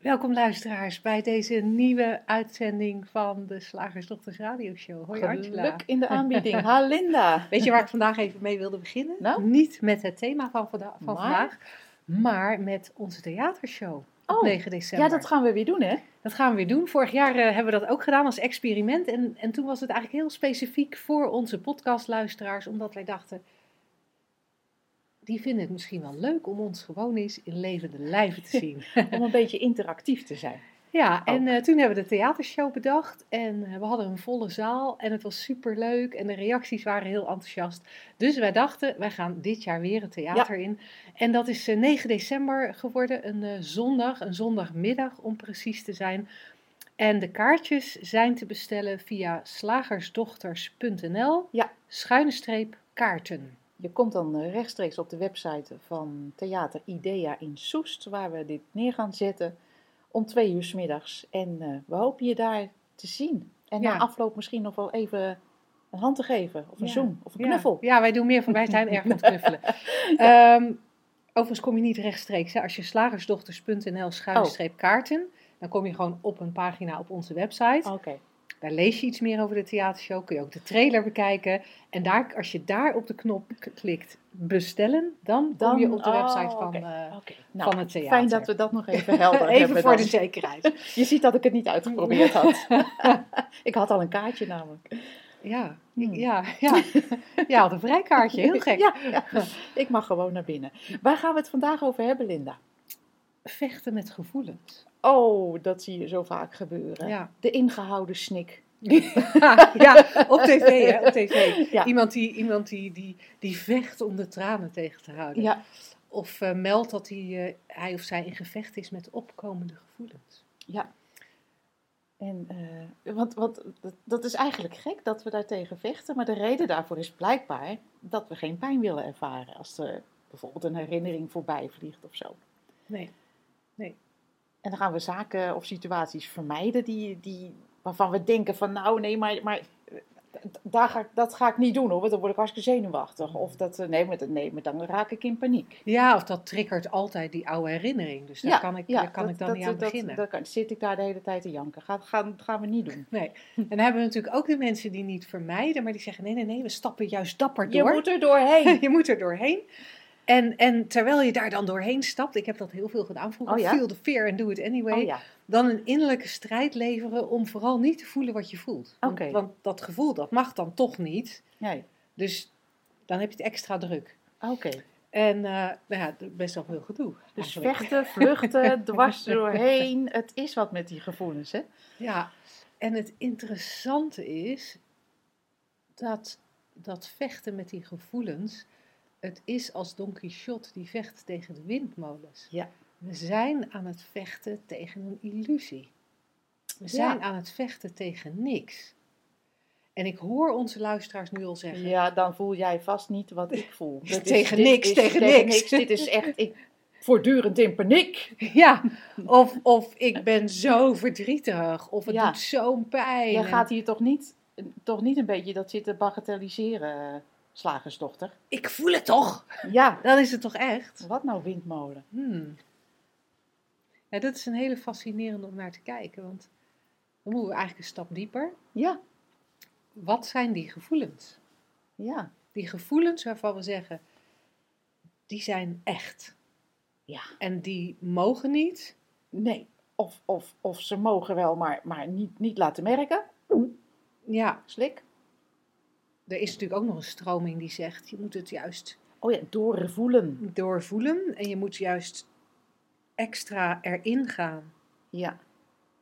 Welkom luisteraars bij deze nieuwe uitzending van de Slagersdochters Radio Show. Hoi Angela. Geluk in de aanbieding. Ha Linda. Weet je waar ik vandaag even mee wilde beginnen? Nou? Niet met het thema van, van Maar? vandaag, maar met onze theatershow Oh, 9 december. Ja, dat gaan we weer doen, hè? Dat gaan we weer doen. Vorig jaar eh, hebben we dat ook gedaan als experiment. En, en toen was het eigenlijk heel specifiek voor onze podcastluisteraars, omdat wij dachten, die vinden het misschien wel leuk om ons gewoon eens in levende lijven te zien. Om een beetje interactief te zijn. Ja, en eh, toen hebben we de theatershow bedacht en eh, we hadden een volle zaal en het was super leuk en de reacties waren heel enthousiast. Dus wij dachten, wij gaan dit jaar weer het theater in. En dat is eh, 9 december geworden, een eh, zondag, een zondagmiddag om precies te zijn. En de kaartjes zijn te bestellen via slagersdochters.nl, Ja. schuine streep kaarten. Je komt dan eh, rechtstreeks op de website van Theater Idea in Soest, waar we dit neer gaan zetten om twee uur 's middags. En eh, we hopen je daar te zien. En Ja. na afloop misschien nog wel even een hand te geven, of een Ja. zoen, of een knuffel. Ja, wij doen meer van, wij zijn erg het knuffelen. Ehm, overigens kom je niet rechtstreeks. Hè. Als je slagersdochters.nl schuine streep kaarten, dan kom je gewoon op een pagina op onze website. Oké. Daar lees je iets meer over de theatershow, kun je ook de trailer bekijken. En daar, als je daar op de knop klikt bestellen, dan, kom je op de oh, website van, oké. eh, Oké. Nou, van het theater. Fijn dat we dat nog even helder hebben. Even voor dan. de zekerheid. Je ziet dat ik het niet uitgeprobeerd had. ik had al een kaartje namelijk. Ja, Hmm. ja, ja. Ja, had een vrijkaartje, heel gek. Ja, ja, ik mag gewoon naar binnen. Waar gaan we het vandaag over hebben, Linda? Vechten met gevoelens. Oh, dat zie je zo vaak gebeuren. Ja. De ingehouden snik. ja, op tv, hè, op tv. Ja. Iemand, die, iemand die, die, die vecht om de tranen tegen te houden. Ja, Of eh, meldt dat hij, eh, hij of zij in gevecht is met opkomende gevoelens. ja. En, eh, want, want dat, is eigenlijk gek dat we daartegen vechten, maar de reden daarvoor is blijkbaar dat we geen pijn willen ervaren als er bijvoorbeeld een herinnering voorbij vliegt of zo. Nee. En dan gaan we zaken of situaties vermijden die, die, waarvan we denken van nou nee, maar, maar eh, daar ga ik, dat ga ik niet doen hoor, want dan word ik hartstikke zenuwachtig. Of dat, eh, nee, maar, dat- nee, maar dan raak ik in paniek. Ja, of dat triggert altijd die oude herinnering. Dus daar kan ik, daar kan dat- ik dan dat- niet aan dat- beginnen. Dan zit ik daar de hele tijd te janken. Gaan, gaan, gaan we niet doen. Nee. En dan hebben we natuurlijk ook de mensen die niet vermijden, maar die zeggen nee, nee, nee, we stappen juist dapper Je door. moet er doorheen. je moet er doorheen. En, en terwijl je daar dan doorheen stapt, ik heb dat heel veel gedaan vroeger, Oh ja? feel the fear and do it anyway. Oh ja, dan een innerlijke strijd leveren om vooral niet te voelen wat je voelt. Want, want dat gevoel, dat mag dan toch niet. nee. Dus dan heb je het extra druk. Oké. En eh, nou ja, best wel veel gedoe. Dus eigenlijk. vechten, vluchten, dwars er doorheen. Het is wat met die gevoelens, hè? Ja, en het interessante is dat dat vechten met die gevoelens, het is als Don Quixote die vecht tegen de windmolens. Ja. We zijn aan het vechten tegen een illusie. We zijn Ja. aan het vechten tegen niks. En ik hoor onze luisteraars nu al zeggen, Ja, dan voel jij vast niet wat ik voel. Dat is- Tegen dit niks, is tegen niks. Dit is echt ik, voortdurend in paniek. ja, of, of ik ben zo verdrietig, of het Ja. doet zo'n pijn. Jij En gaat hier toch niet, toch niet een beetje dat zitten bagatelliseren, slagersdochter? Ik voel het toch? Ja, Dan is het toch echt? wat nou windmolen? Hmm. Ja, dat is een hele fascinerende om naar te kijken, want dan moeten we eigenlijk een stap dieper. Ja, Wat zijn die gevoelens? ja, Die gevoelens waarvan we zeggen, die zijn echt. ja. En die mogen niet. Nee, of, of, of ze mogen wel, maar, maar niet, niet laten merken. Ja, Slik. Er is natuurlijk ook nog een stroming die zegt, je moet het juist Oh ja, doorvoelen. doorvoelen en je moet juist extra erin gaan. Ja,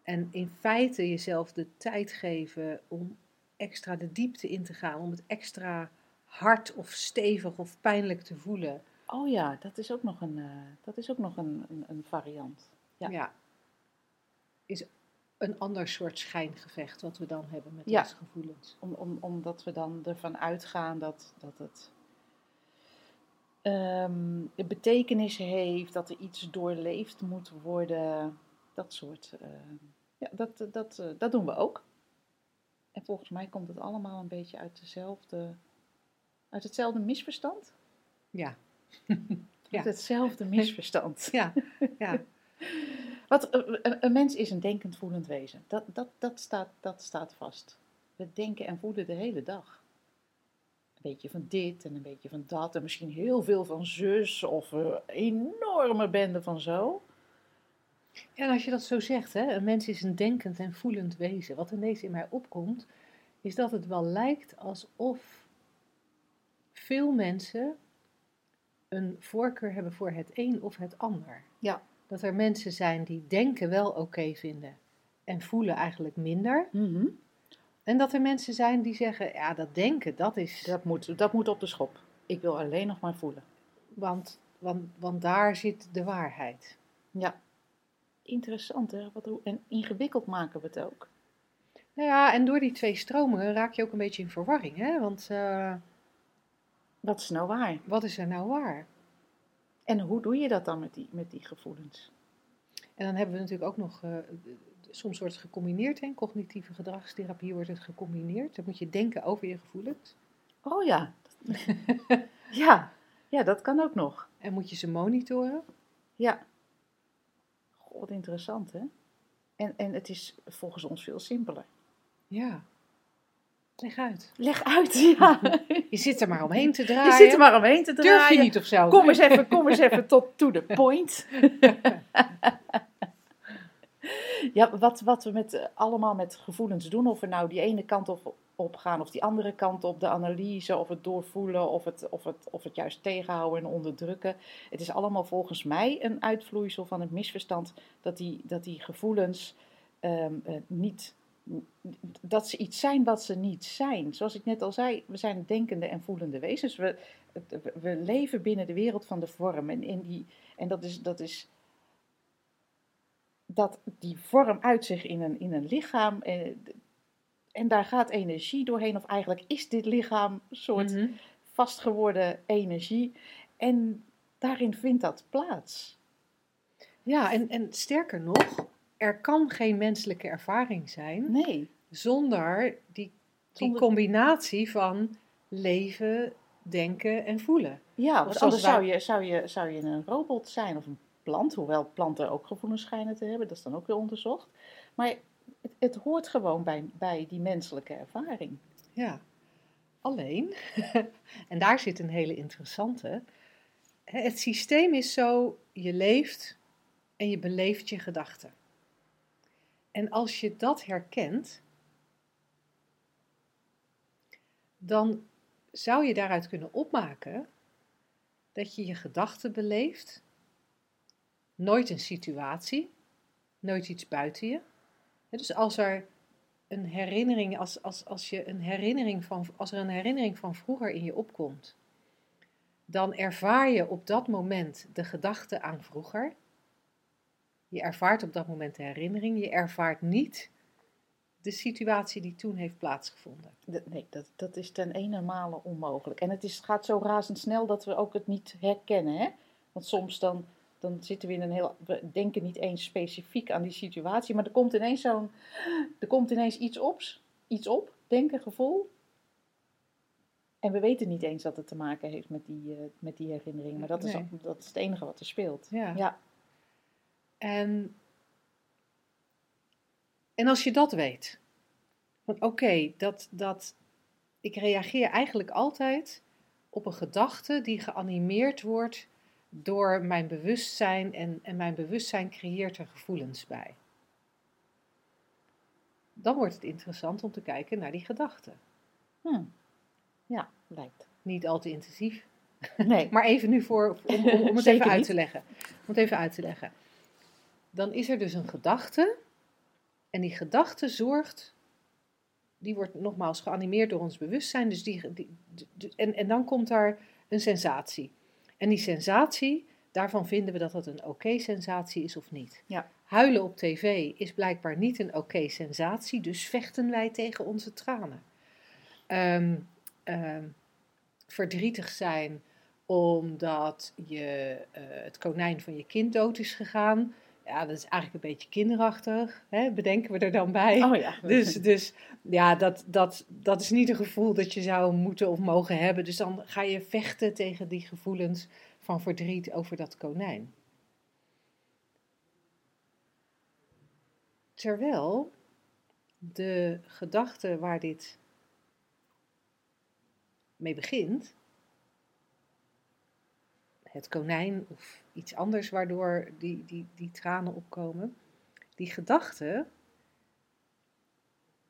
En in feite jezelf de tijd geven om extra de diepte in te gaan, om het extra hard of stevig of pijnlijk te voelen. oh ja, dat is ook nog een, eh, dat is ook nog een, een, een variant. Ja. Is een ander soort schijngevecht wat we dan hebben met Ja. onze gevoelens. Om, om, omdat we dan ervan uitgaan dat, dat het ehm, betekenis heeft, dat er iets doorleefd moet worden. Dat soort. eh, ja, dat, dat, eh, dat doen we ook. En volgens mij komt het allemaal een beetje uit, dezelfde, uit hetzelfde misverstand. Ja. Ja. Uit hetzelfde misverstand. Ja, ja. Wat, eh, een, een mens is een denkend, voelend wezen. Dat, dat, dat, staat, dat staat vast. We denken en voelen de hele dag. Een beetje van dit en een beetje van dat. En misschien heel veel van zus of een enorme bende van zo. En als je dat zo zegt, hè, een mens is een denkend en voelend wezen. Wat ineens in mij opkomt, is dat het wel lijkt alsof veel mensen een voorkeur hebben voor het een of het ander. Ja. Dat er mensen zijn die denken wel oké vinden en voelen eigenlijk minder. En dat er mensen zijn die zeggen, ja, dat denken, dat is... dat, moet, dat moet op de schop. Ik wil alleen nog maar voelen. Want, want, want daar zit de waarheid. Ja. Interessant hè. Wat, hoe- en ingewikkeld maken we het ook. Nou ja, en door die twee stromingen raak je ook een beetje in verwarring, hè? Want eh, Wat is nou waar? wat is er nou waar? En hoe doe je dat dan met die, met die gevoelens? En dan hebben we natuurlijk ook nog, eh, soms wordt het gecombineerd, hè? in cognitieve gedragstherapie wordt het gecombineerd. Dan moet je denken over je gevoelens Oh ja. ja. Ja, dat kan ook nog. en moet je ze monitoren. Ja. Wat interessant hè. En, en het is volgens ons veel simpeler. Ja, leg uit. Leg uit, ja. Je zit er maar omheen te draaien. Je zit er maar omheen te draaien. Durf je niet of zo? Kom eens even, kom eens even tot to the point. ja, wat, wat we met, eh, allemaal met gevoelens doen, of we nou die ene kant op, op gaan of die andere kant op, de analyse of het doorvoelen of het, of, het, of het juist tegenhouden en onderdrukken. Het is allemaal volgens mij een uitvloeisel van het misverstand dat die, dat die gevoelens ehm, eh, niet, dat ze iets zijn wat ze niet zijn. Zoals ik net al zei, we zijn denkende en voelende wezens. We, we- leven binnen de wereld van de vorm. En, in die, en dat is. Dat is dat die vorm uit zich in een, in een lichaam. En, en daar gaat energie doorheen. Of eigenlijk is dit lichaam een soort Mhm. vastgeworden energie. En daarin vindt dat plaats. Ja, en, en sterker nog, er kan geen menselijke ervaring zijn Nee. zonder die, die Zonder- combinatie van leven, denken en voelen. Ja, want anders wij- zou je, zou, je, zou je een robot zijn of een plant. Hoewel planten ook gevoelens schijnen te hebben. Dat is dan ook weer onderzocht. Maar het, het hoort gewoon bij, bij die menselijke ervaring. Ja, alleen, en daar zit een hele interessante. Het systeem is zo, je leeft en je beleeft je gedachten. En als je dat herkent, dan zou je daaruit kunnen opmaken dat je je gedachten beleeft, nooit een situatie, nooit iets buiten je. Dus als er een herinnering, als, als, als, je een herinnering van, als er een herinnering van vroeger in je opkomt, dan ervaar je op dat moment de gedachte aan vroeger. Je ervaart op dat moment de herinnering. Je ervaart niet de situatie die toen heeft plaatsgevonden. Nee, dat, dat is ten ene male onmogelijk. En het is, gaat zo razendsnel dat we ook het niet herkennen. Hè? Want soms dan, dan zitten we in een heel. We denken niet eens specifiek aan die situatie, maar er komt ineens zo'n. Er komt ineens iets op, iets op, denken, gevoel. En we weten niet eens dat het te maken heeft met die, eh, met die herinnering. Maar dat is, Nee. dat is het enige wat er speelt. Ja. Ja. En, en als je dat weet, van oké, dat, dat, ik reageer eigenlijk altijd op een gedachte die geanimeerd wordt door mijn bewustzijn en, en mijn bewustzijn creëert er gevoelens bij. Dan wordt het interessant om te kijken naar die gedachte. Hm. Ja, lijkt. Niet al te intensief, Nee. maar even nu voor, om, om, om het even uit te leggen. Om het even uit te leggen. Dan is er dus een gedachte. En die gedachte zorgt. Die wordt nogmaals geanimeerd door ons bewustzijn. Dus die, die, die- en, en dan komt daar een sensatie. En die sensatie, daarvan vinden we dat dat een oké sensatie is of niet. Ja. Huilen op tv is blijkbaar niet een oké sensatie. Dus vechten wij tegen onze tranen. Ehm, ehm, verdrietig zijn omdat je, eh, het konijn van je kind dood is gegaan. Ja, dat is eigenlijk een beetje kinderachtig, hè? bedenken we er dan bij. Oh ja. Dus, dus ja, dat, dat, dat is niet een gevoel dat je zou moeten of mogen hebben. Dus dan ga je vechten tegen die gevoelens van verdriet over dat konijn. Terwijl de gedachte waar dit mee begint, het konijn of iets anders waardoor die, die, die tranen opkomen, die gedachte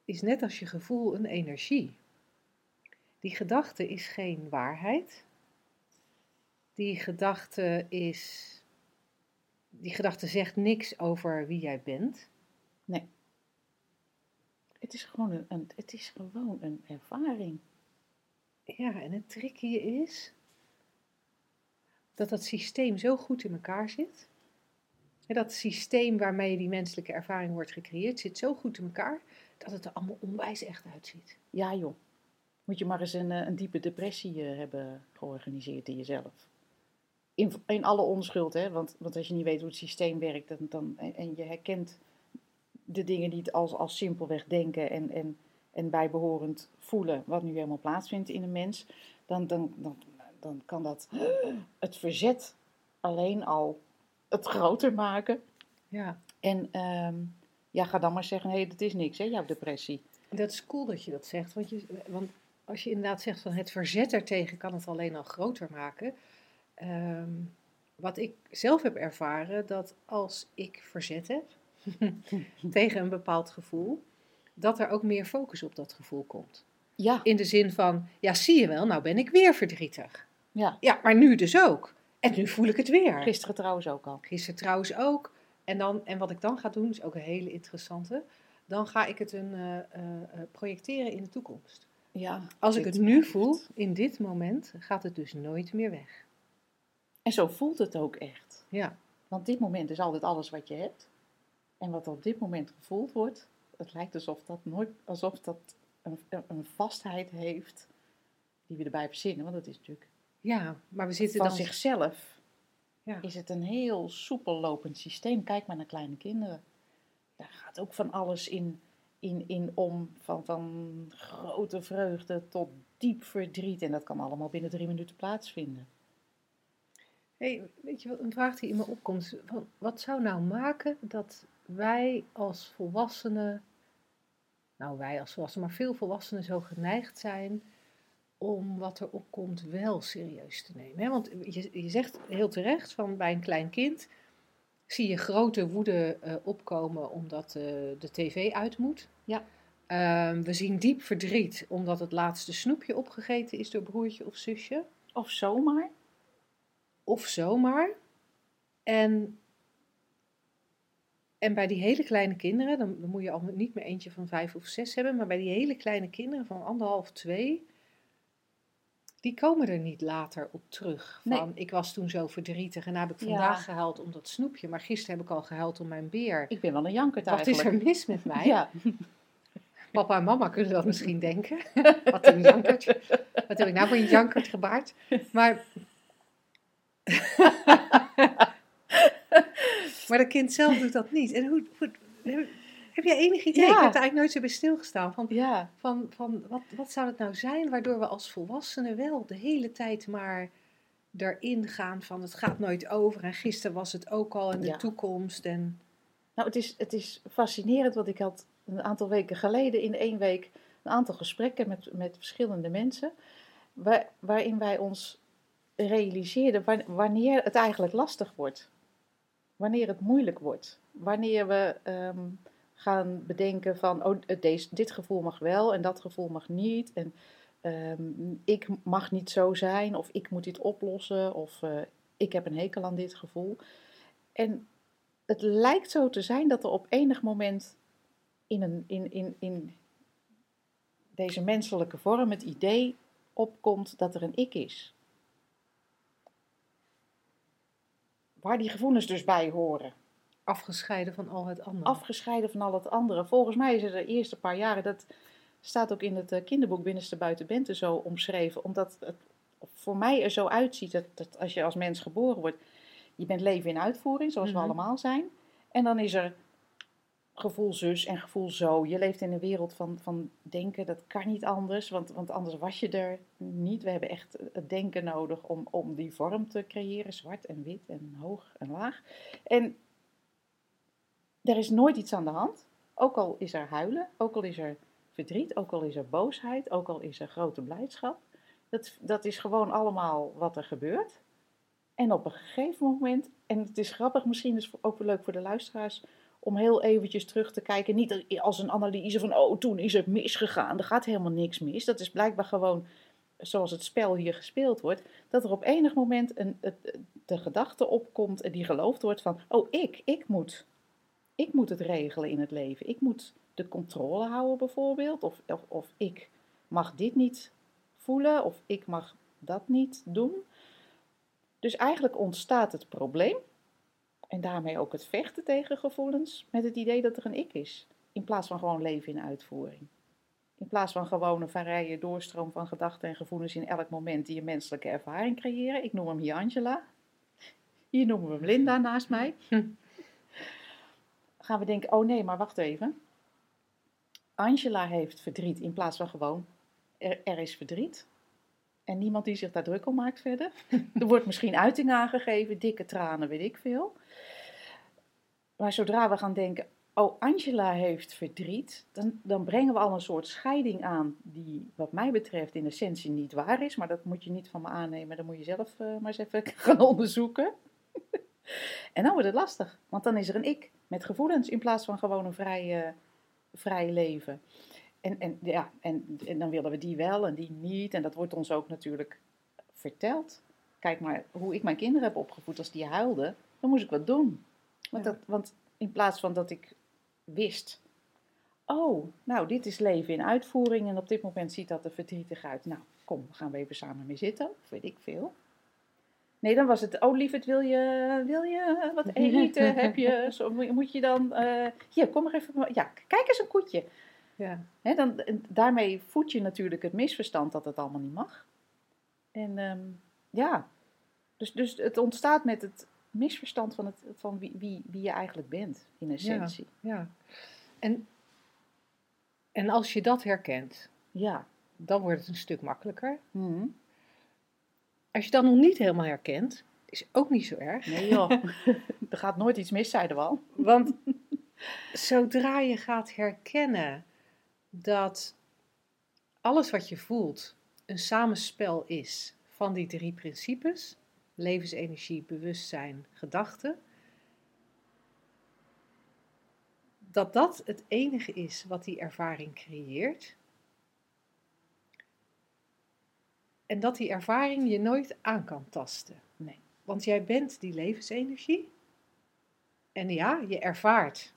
is net als je gevoel een energie. Die gedachte is geen waarheid. Die gedachte is. Die gedachte zegt niks over wie jij bent. Nee. Het is gewoon een, het is gewoon een ervaring. Ja, en het tricky is dat dat systeem zo goed in elkaar zit. Dat systeem waarmee die menselijke ervaring wordt gecreëerd zit zo goed in elkaar dat het er allemaal onwijs echt uitziet. Ja joh. Moet je maar eens een, eh, een diepe depressie eh, hebben georganiseerd in jezelf. In, in alle onschuld, hè. Want, want als je niet weet hoe het systeem werkt dan, dan, en, en je herkent de dingen niet als, als simpelweg denken en, en, en bijbehorend voelen, wat nu helemaal plaatsvindt in een mens, dan, dan, dan, dan kan dat het verzet alleen al het groter maken. Ja. En ehm, ja, ga dan maar zeggen, hé, hey, dat is niks, hè, jouw depressie. Dat is cool dat je dat zegt, want, je, want als je inderdaad zegt van het verzet ertegen kan het alleen al groter maken. Ehm, wat ik zelf heb ervaren, dat als ik verzet heb tegen een bepaald gevoel, dat er ook meer focus op dat gevoel komt. Ja, In de zin van, ja zie je wel, nou ben ik weer verdrietig. Ja. Ja, maar nu dus ook. En nu voel ik het weer. Gisteren trouwens ook al. Gisteren trouwens ook. En, dan, en wat ik dan ga doen, is ook een hele interessante. Dan ga ik het een, eh, eh, eh, projecteren in de toekomst. Ja, Als ik het nu voel, in dit moment, gaat het dus nooit meer weg. En zo voelt het ook echt. Ja, Want dit moment is altijd alles wat je hebt. En wat op dit moment gevoeld wordt, het lijkt alsof dat, nooit, alsof dat een, een vastheid heeft die we erbij verzinnen. Want dat is natuurlijk ja maar we zitten van dan... zichzelf Ja. is het een heel soepel lopend systeem. Kijk maar naar kleine kinderen. Daar gaat ook van alles in, in, in om. Van, van grote vreugde tot diep verdriet. En dat kan allemaal binnen drie minuten plaatsvinden. Hey, weet je wat, een vraag die in me opkomt. wat zou nou maken dat wij als volwassenen, nou wij als volwassenen, maar veel volwassenen zo geneigd zijn om wat er opkomt wel serieus te nemen? Want je, je zegt heel terecht van bij een klein kind zie je grote woede eh, opkomen omdat eh, de tv uit moet. Ja. Ehm, we zien diep verdriet omdat het laatste snoepje opgegeten is door broertje of zusje Of zomaar. of zomaar. En, en bij die hele kleine kinderen, dan, dan moet je al niet meer eentje van vijf of zes hebben, maar bij die hele kleine kinderen van anderhalf, twee, die komen er niet later op terug. Nee. Van, ik was toen zo verdrietig en heb ik Ja. vandaag gehuild om dat snoepje, maar gisteren heb ik al gehuild om mijn beer. Ik ben wel een jankert Wat is eigenlijk. er mis met mij? Ja, Papa en mama kunnen dat misschien denken. Wat een jankert. Wat heb ik nou voor een jankert gebaard? Maar... maar dat kind zelf doet dat niet. En hoe, hoe- heb, jij enig idee? Ja. Ik heb er eigenlijk nooit zo bij stilgestaan. Van, ja. van, van wat, wat zou het nou zijn waardoor we als volwassenen wel de hele tijd maar erin gaan van het gaat nooit over. En gisteren was het ook al en de Ja. toekomst. En, Nou, het is, het is fascinerend, want ik had een aantal weken geleden in één week een aantal gesprekken met, met verschillende mensen, waar, waarin wij ons realiseerden wa- wanneer het eigenlijk lastig wordt. Wanneer het moeilijk wordt. Wanneer we ehm, gaan bedenken van, oh, deze, dit gevoel mag wel en dat gevoel mag niet. En ehm, ik mag niet zo zijn, of ik moet dit oplossen, of eh, ik heb een hekel aan dit gevoel. En het lijkt zo te zijn dat er op enig moment in, een, in, in, in deze menselijke vorm het idee opkomt dat er een ik is. Waar die gevoelens dus bij horen. Afgescheiden van al het andere. Afgescheiden van al het andere. Volgens mij is het de eerste paar jaren, dat staat ook in het eh, kinderboek Binnenste Buiten Bente zo omschreven, omdat het voor mij er zo uitziet dat, dat als je als mens geboren wordt, je bent leven in uitvoering, zoals Mhm. we allemaal zijn. En dan is er gevoel zus en gevoel zo. Je leeft in een wereld van, van denken, dat kan niet anders, want, want anders was je er niet. We hebben echt het denken nodig om, om die vorm te creëren, zwart en wit en hoog en laag. En er is nooit iets aan de hand, ook al is er huilen, ook al is er verdriet, ook al is er boosheid, ook al is er grote blijdschap. Dat, dat is gewoon allemaal wat er gebeurt. En op een gegeven moment, en het is grappig, misschien is het ook wel leuk voor de luisteraars, om heel eventjes terug te kijken. Niet als een analyse van, oh, toen is het misgegaan. Er gaat helemaal niks mis. Dat is blijkbaar gewoon zoals het spel hier gespeeld wordt. Dat er op enig moment een, de gedachte opkomt en die geloofd wordt van, oh, ik, ik moet. Ik moet het regelen in het leven. Ik moet de controle houden bijvoorbeeld. Of, of, of ik mag dit niet voelen. Of ik mag dat niet doen. Dus eigenlijk ontstaat het probleem. En daarmee ook het vechten tegen gevoelens met het idee dat er een ik is. In plaats van gewoon leven in uitvoering. In plaats van gewoon een vrije doorstroom van gedachten en gevoelens in elk moment die een menselijke ervaring creëren. Ik noem hem hier Angela. Hier noemen we hem Linda naast mij. Gaan we denken, oh nee, maar wacht even. Angela heeft verdriet in plaats van gewoon, er, is verdriet. En niemand die zich daar druk om maakt verder. Er wordt misschien uiting aangegeven, dikke tranen, weet ik veel. Maar zodra we gaan denken, oh, Angela heeft verdriet, dan, dan brengen we al een soort scheiding aan die, wat mij betreft, in essentie niet waar is. Maar dat moet je niet van me aannemen, dat moet je zelf eh, maar eens even gaan onderzoeken. en dan wordt het lastig, want dan is er een ik met gevoelens in plaats van gewoon een vrij, eh, vrij leven. En, en, ja, en, en dan willen we die wel en die niet. En dat wordt ons ook natuurlijk verteld. Kijk maar hoe ik mijn kinderen heb opgevoed. Als die huilden, dan moest ik wat doen. Want, Ja. dat, want in plaats van dat ik wist... Oh, nou, dit is leven in uitvoering. En op dit moment ziet dat er verdrietig uit. Nou, kom, gaan we even samen mee zitten. Of weet ik veel. Nee, dan was het... Oh, lieverd, wil je, wil je wat eten? Heb je... Zo, moet je dan... eh, hier, kom maar even... Ja, kijk eens een koetje. Ja. Dan, en daarmee voed je natuurlijk het misverstand dat het allemaal niet mag. En ehm, ja, dus, dus het ontstaat met het misverstand van, het, van wie, wie, wie je eigenlijk bent, in essentie. ja. En, en als je dat herkent, Ja. dan wordt het een stuk makkelijker. Mhm. Als je dat nog niet helemaal herkent, is ook niet zo erg. Nee joh, er gaat nooit iets mis, zeiden we al. Want zodra je gaat herkennen dat alles wat je voelt een samenspel is van die drie principes: levensenergie, bewustzijn, gedachten. Dat dat het enige is wat die ervaring creëert. En dat die ervaring je nooit aan kan tasten. Nee. Want jij bent die levensenergie. En ja, je ervaart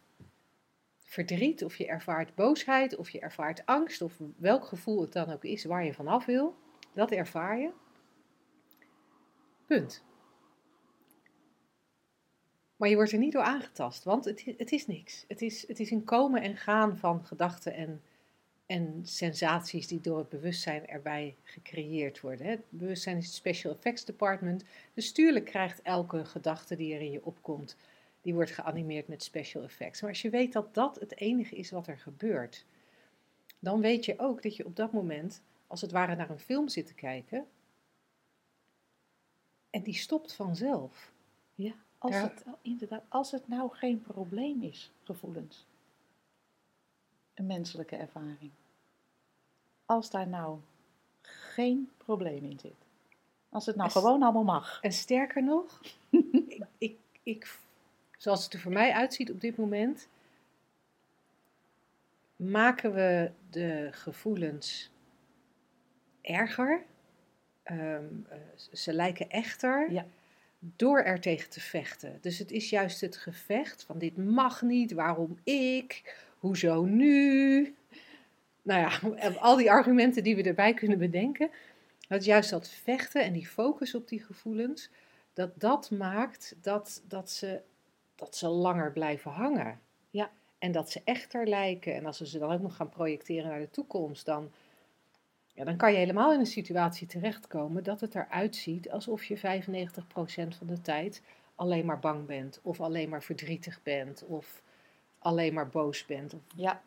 verdriet, of je ervaart boosheid, of je ervaart angst, of welk gevoel het dan ook is waar je vanaf wil. Dat ervaar je. Punt. Maar je wordt er niet door aangetast, want het, het is niks. Het is, het is een komen en gaan van gedachten en, en sensaties die door het bewustzijn erbij gecreëerd worden. Het bewustzijn is het Special Effects Department. Dus tuurlijk krijgt elke gedachte die er in je opkomt, die wordt geanimeerd met special effects. Maar als je weet dat dat het enige is wat er gebeurt, dan weet je ook dat je op dat moment, als het ware, naar een film zit te kijken. En die stopt vanzelf. Ja, als, het, inderdaad, als het nou geen probleem is, gevoelens. Een menselijke ervaring. Als daar nou geen probleem in zit. Als het nou gewoon allemaal mag. En sterker nog, ik, ik, ik, zoals het er voor mij uitziet op dit moment, maken we de gevoelens erger. Ehm, eh, ze lijken echter Ja. door er tegen te vechten. Dus het is juist het gevecht van dit mag niet, waarom ik, hoezo nu? Nou ja, al die argumenten die we erbij kunnen bedenken. Dat juist dat vechten en die focus op die gevoelens, dat dat maakt dat, dat, ze, dat ze langer blijven hangen. Ja. En dat ze echter lijken. En als we ze dan ook nog gaan projecteren naar de toekomst, dan, Ja, dan kan je helemaal in een situatie terechtkomen dat het eruit ziet alsof je 95% van de tijd alleen maar bang bent, of alleen maar verdrietig bent, of alleen maar boos bent. Ja.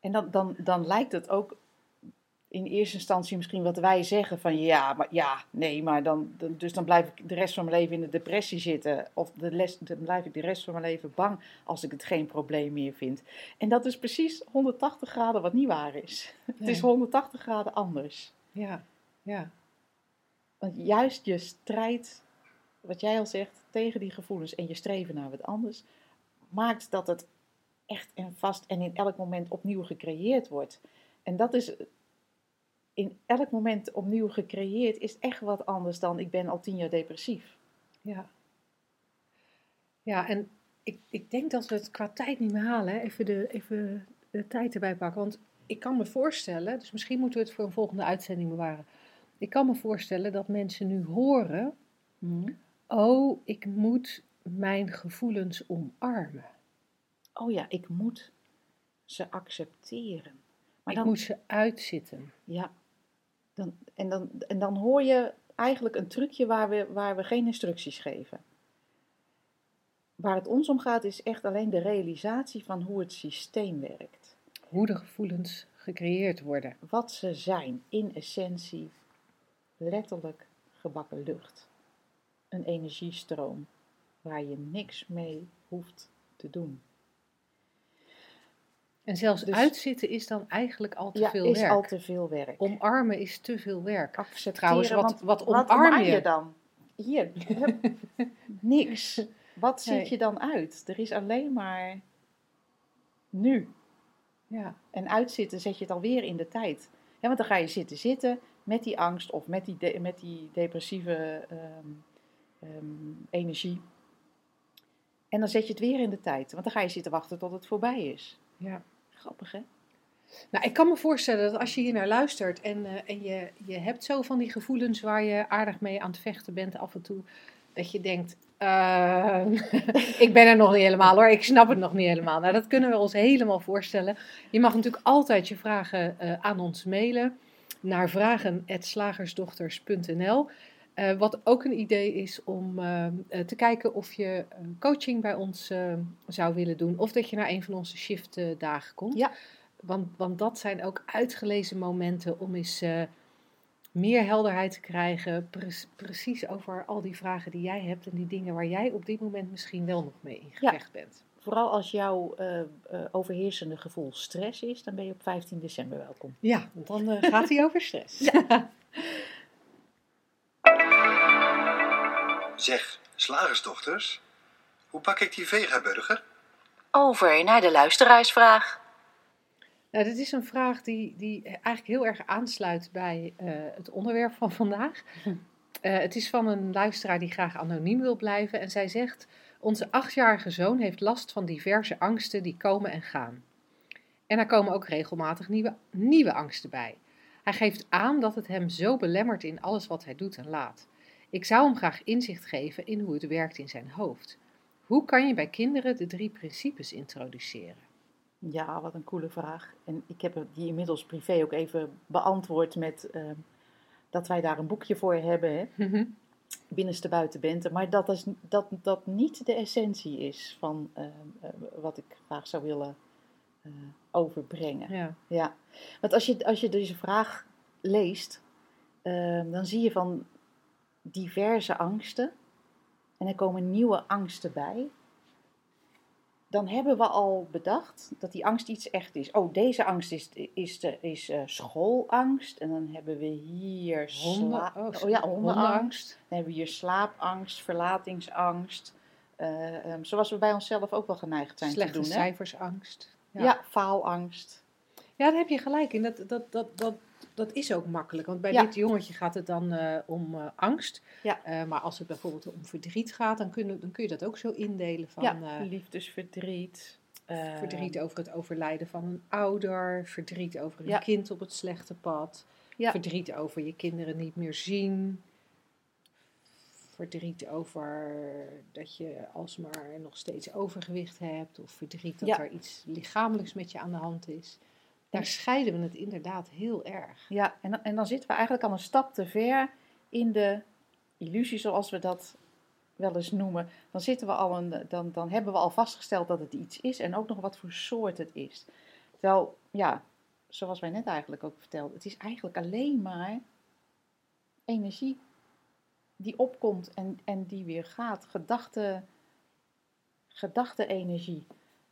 En dan, dan, dan lijkt het ook in eerste instantie misschien wat wij zeggen van ja, maar ja, nee, maar dan, dus dan blijf ik de rest van mijn leven in de depressie zitten. Of de les, dan blijf ik de rest van mijn leven bang als ik het geen probleem meer vind. En dat is precies 180 graden wat niet waar is. Het is Nee. 180 graden anders. Ja, ja, Want juist je strijd, wat jij al zegt, tegen die gevoelens en je streven naar wat anders, maakt dat het echt en vast en in elk moment opnieuw gecreëerd wordt. En dat is in elk moment opnieuw gecreëerd, is echt wat anders dan ik ben al tien jaar depressief. ja. Ja, en ik, ik denk dat we het qua tijd niet meer halen. hè. Even, de, even de tijd erbij pakken. Want ik kan me voorstellen, dus misschien moeten we het voor een volgende uitzending bewaren. Ik kan me voorstellen dat mensen nu horen: oh, ik moet mijn gevoelens omarmen. Oh ja, ik moet ze accepteren. Maar ik dan, moet ze uitzitten. ja, dan, en, dan, en dan hoor je eigenlijk een trucje waar we, waar we geen instructies geven. Waar het ons om gaat is echt alleen de realisatie van hoe het systeem werkt. Hoe de gevoelens gecreëerd worden. Wat ze zijn in essentie letterlijk gebakken lucht. Een energiestroom waar je niks mee hoeft te doen. En zelfs Dus- uitzitten is dan eigenlijk al te Ja, veel is werk. al te veel werk. Omarmen is te veel werk. accepteren. Trouwens, wat- wat wat omarm omarm je? je dan? Hier, niks. Wat Nee. ziet je dan uit? Er is alleen maar nu. Ja, En uitzitten zet je het alweer in de tijd. Ja, want dan ga je zitten zitten met die angst of met die, de- met die depressieve ehm, ehm, energie. En dan zet je het weer in de tijd. Want dan ga je zitten wachten tot het voorbij is. ja. Grappig, hè? Nou, ik kan me voorstellen dat als je hier naar luistert en, eh, en je, je hebt zo van die gevoelens waar je aardig mee aan het vechten bent af en toe, dat je denkt, eh, ik ben er nog niet helemaal hoor, ik snap het nog niet helemaal. Nou, dat kunnen we ons helemaal voorstellen. Je mag natuurlijk altijd je vragen eh, aan ons mailen naar vragen.slagersdochters.nl. Eh, wat ook een idee is om eh, eh, te kijken of je eh, coaching bij ons eh, zou willen doen. Of dat je naar een van onze shiftdagen komt. Ja. Want, want dat zijn ook uitgelezen momenten om eens eh, meer helderheid te krijgen. pre- precies over al die vragen die jij hebt. En die dingen waar jij op dit moment misschien wel nog mee in Ja. gevecht bent. Vooral als jouw eh, eh, overheersende gevoel stress is, dan ben je op 15 december welkom. Ja, want dan eh, gaat hij over stress. Zeg, slagersdochters, hoe pak ik die vegaburger? Over naar de luisteraarsvraag. Nou, dit is een vraag die, die eigenlijk heel erg aansluit bij eh, het onderwerp van vandaag. Eh, het is van een luisteraar die graag anoniem wil blijven. En zij zegt: Onze achtjarige zoon heeft last van diverse angsten die komen en gaan. En er komen ook regelmatig nieuwe, nieuwe angsten bij. Hij geeft aan dat het hem zo belemmert in alles wat hij doet en laat. Ik zou hem graag inzicht geven in hoe het werkt in zijn hoofd. Hoe kan je bij kinderen de drie principes introduceren? Ja, wat een coole vraag. En ik heb die inmiddels privé ook even beantwoord met eh, dat wij daar een boekje voor hebben, hè? binnenste buiten bente. Maar dat, is, dat dat niet de essentie is van eh, eh, wat ik graag zou willen eh, overbrengen. ja. Ja, want als je, als je deze vraag leest, eh, dan zie je van diverse angsten. En er komen nieuwe angsten bij. Dan hebben we al bedacht dat die angst iets echt is. Oh, deze angst is, is, de, is eh, schoolangst. En dan hebben we hier Honden, oh, ja, hondenangst. Dan hebben we hier slaapangst, verlatingsangst. eh, ehm, zoals we bij onszelf ook wel geneigd zijn Slechte te doen. Hè? cijfersangst. Ja. Ja. faalangst. ja, daar heb je gelijk in. Dat, dat, dat, dat, dat is ook makkelijk. Want bij Ja. dit jongetje gaat het dan eh, om eh, angst. Ja. Eh, maar als het bijvoorbeeld om verdriet gaat, dan, kun, dan kun je dat ook zo indelen van ja, liefdesverdriet. verdriet over het overlijden van een ouder, verdriet over een kind op het slechte pad, verdriet over je kinderen niet meer zien. Verdriet over dat je alsmaar nog steeds overgewicht hebt. Of verdriet dat er iets lichamelijks met je aan de hand is. Daar scheiden we het inderdaad heel erg. Ja, en, dan- en dan zitten we eigenlijk al een stap te ver in de illusie, zoals we dat wel eens noemen. Dan, zitten we al een, dan, dan hebben we al vastgesteld dat het iets is en ook nog wat voor soort het is. Terwijl, ja, zoals wij net eigenlijk ook vertelden, het is eigenlijk alleen maar energie die opkomt en, en die weer gaat. Gedachte, gedachte-energie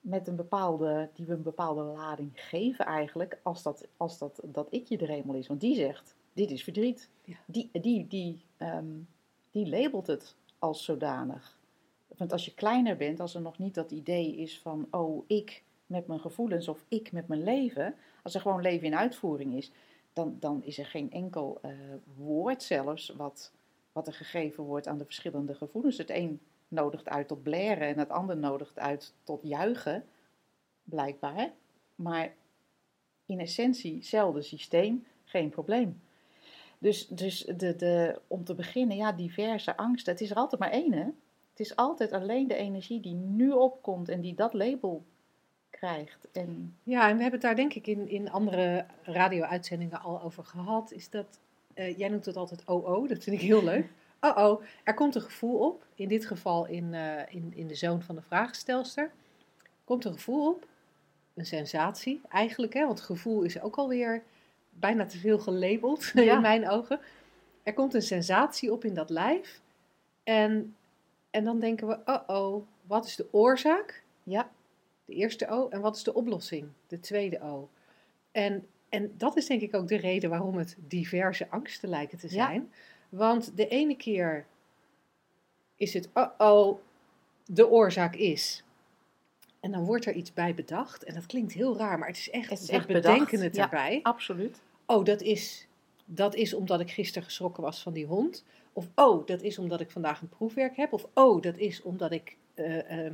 met een bepaalde, die we een bepaalde lading geven eigenlijk, als dat, als dat, dat ikje er eenmaal is. Want die zegt, dit is verdriet. Ja. Die, die, die, ehm, die labelt het als zodanig. Want als je kleiner bent, als er nog niet dat idee is van, oh, ik met mijn gevoelens of ik met mijn leven, als er gewoon leven in uitvoering is, dan, dan is er geen enkel eh, woord zelfs wat, wat er gegeven wordt aan de verschillende gevoelens. Het een nodigt uit tot blaren en het ander nodigt uit tot juichen, blijkbaar. Maar in essentie, hetzelfde systeem, geen probleem. Dus, dus de, de, om te beginnen, ja, diverse angsten. Het is er altijd maar één, hè? Het is altijd alleen de energie die nu opkomt en die dat label krijgt. En Ja, en we hebben het daar denk ik in, in andere radio-uitzendingen al over gehad. Is dat, eh, jij noemt het altijd OO, dat vind ik heel leuk. Oh oh, er komt een gevoel op. In dit geval in, eh, in, in de zoon van de vraagstelster. Komt een gevoel op. Een sensatie eigenlijk, hè, want gevoel is ook alweer bijna te veel gelabeld Ja. in mijn ogen. Er komt een sensatie op in dat lijf. En, en dan denken we, oh oh, wat is de oorzaak? ja, De eerste O. En wat is de oplossing? De tweede O. En, en dat is denk ik ook de reden waarom het diverse angsten lijken te Ja. Want de ene keer is het, oh oh, de oorzaak is. En dan wordt er iets bij bedacht. En dat klinkt heel raar, maar het is echt, Het is we echt bedenken het ja. erbij. absoluut. Oh, dat is, dat is omdat ik gisteren geschrokken was van die hond. Of oh, dat is omdat ik vandaag een proefwerk heb. Of oh, dat is omdat ik. eh, eh,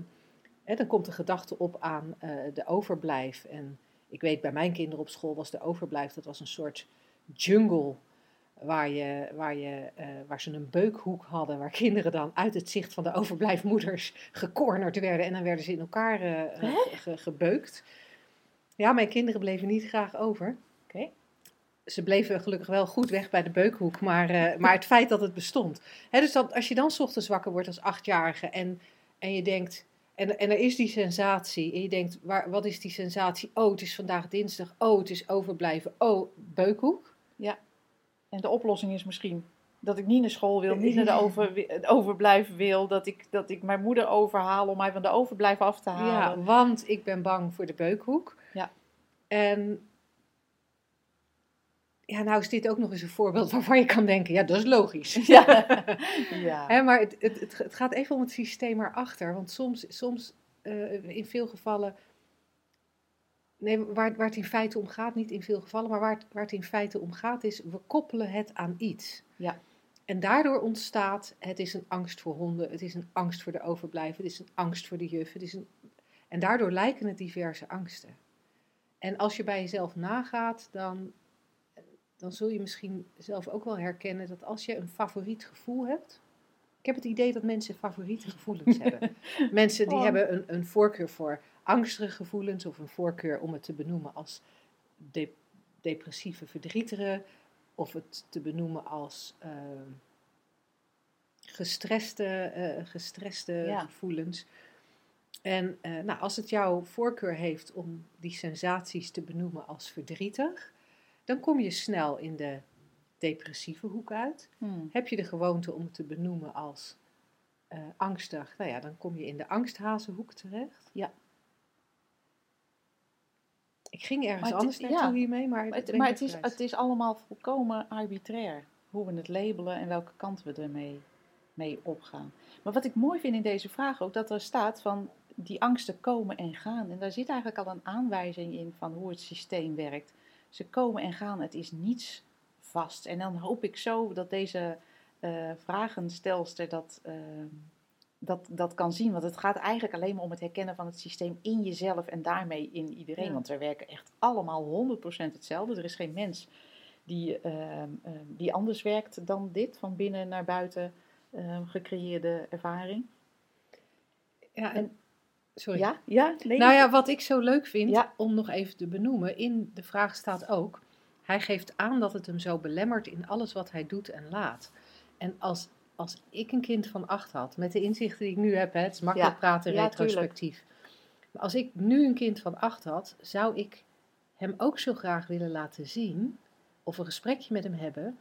hè, dan komt de gedachte op aan eh, de overblijf. En ik weet, bij mijn kinderen op school was de overblijf, dat was een soort jungle. Waar, je, waar, je, eh, waar ze een beukhoek hadden, waar kinderen dan uit het zicht van de overblijfmoeders gecornerd werden. En dan werden ze in elkaar ge- gebeukt. Ja, mijn kinderen bleven niet graag over. Oké. Ze bleven gelukkig wel goed weg bij de beukhoek, maar, maar het feit dat het bestond. Hè, dus dat, als je dan ochtends wakker wordt als achtjarige en, en je denkt, en, en er is die sensatie, en je denkt, waar, wat is die sensatie? Oh, het is vandaag dinsdag, oh, het is overblijven, oh, beukhoek. En de oplossing is misschien dat ik niet naar school wil, niet naar de over, het overblijven wil, dat ik, dat ik mijn moeder overhaal om mij van de overblijf af te Ja, halen. want ik ben bang voor de beukhoek. Ja. En ja, nou is dit ook nog eens een voorbeeld waarvan je kan denken, ja, dat is logisch. Ja. ja. Maar het, het, het, het gaat even om het systeem erachter. Want soms, soms eh, in veel gevallen. Nee, waar, waar het in feite om gaat, niet in veel gevallen, maar waar het, waar het in feite om gaat, is we koppelen het aan iets. Ja. En daardoor ontstaat, het is een angst voor honden, het is een angst voor de overblijven, het is een angst voor de juf. Het is een, en daardoor lijken het diverse angsten. En als je bij jezelf nagaat, dan, dan zul je misschien zelf ook wel herkennen dat als je een favoriet gevoel hebt. Ik heb het idee dat mensen favoriete gevoelens hebben. Mensen die Oh. hebben een, een voorkeur voor angstige gevoelens of een voorkeur om het te benoemen als de- depressieve verdrietige of het te benoemen als eh, gestreste, eh, gestreste Ja. gevoelens. En eh, nou, als het jouw voorkeur heeft om die sensaties te benoemen als verdrietig, dan kom je snel in de depressieve hoek uit. Hmm. Heb je de gewoonte om het te benoemen als eh, angstig, nou ja, dan kom je in de angsthazenhoek terecht. Ja. Ik ging ergens het- anders naartoe ja. hiermee, maar, Maar, het, maar is, het is allemaal volkomen arbitrair. Hoe we het labelen en welke kant we ermee mee opgaan. Maar wat ik mooi vind in deze vraag ook, dat er staat van die angsten komen en gaan. En daar zit eigenlijk al een aanwijzing in van hoe het systeem werkt. Ze komen en gaan, het is niets vast. En dan hoop ik zo dat deze eh vragenstelster dat, eh, dat, dat kan zien. Want het gaat eigenlijk alleen maar om het herkennen van het systeem in jezelf en daarmee in iedereen. Ja. Want we werken echt allemaal 100% hetzelfde. Er is geen mens die, ehm, ehm, die anders werkt dan dit, van binnen naar buiten ehm, gecreëerde ervaring. Ja, en Sorry. Ja? Ja? Nee? Nou ja, wat ik zo leuk vind, Ja. om nog even te benoemen, in de vraag staat ook, hij geeft aan dat het hem zo belemmert in alles wat hij doet en laat. En als, als ik een kind van acht had, met de inzichten die ik nu heb, hè, het is makkelijk Ja. praten Ja, retrospectief. Maar als ik nu een kind van acht had, zou ik hem ook zo graag willen laten zien, of een gesprekje met hem hebben,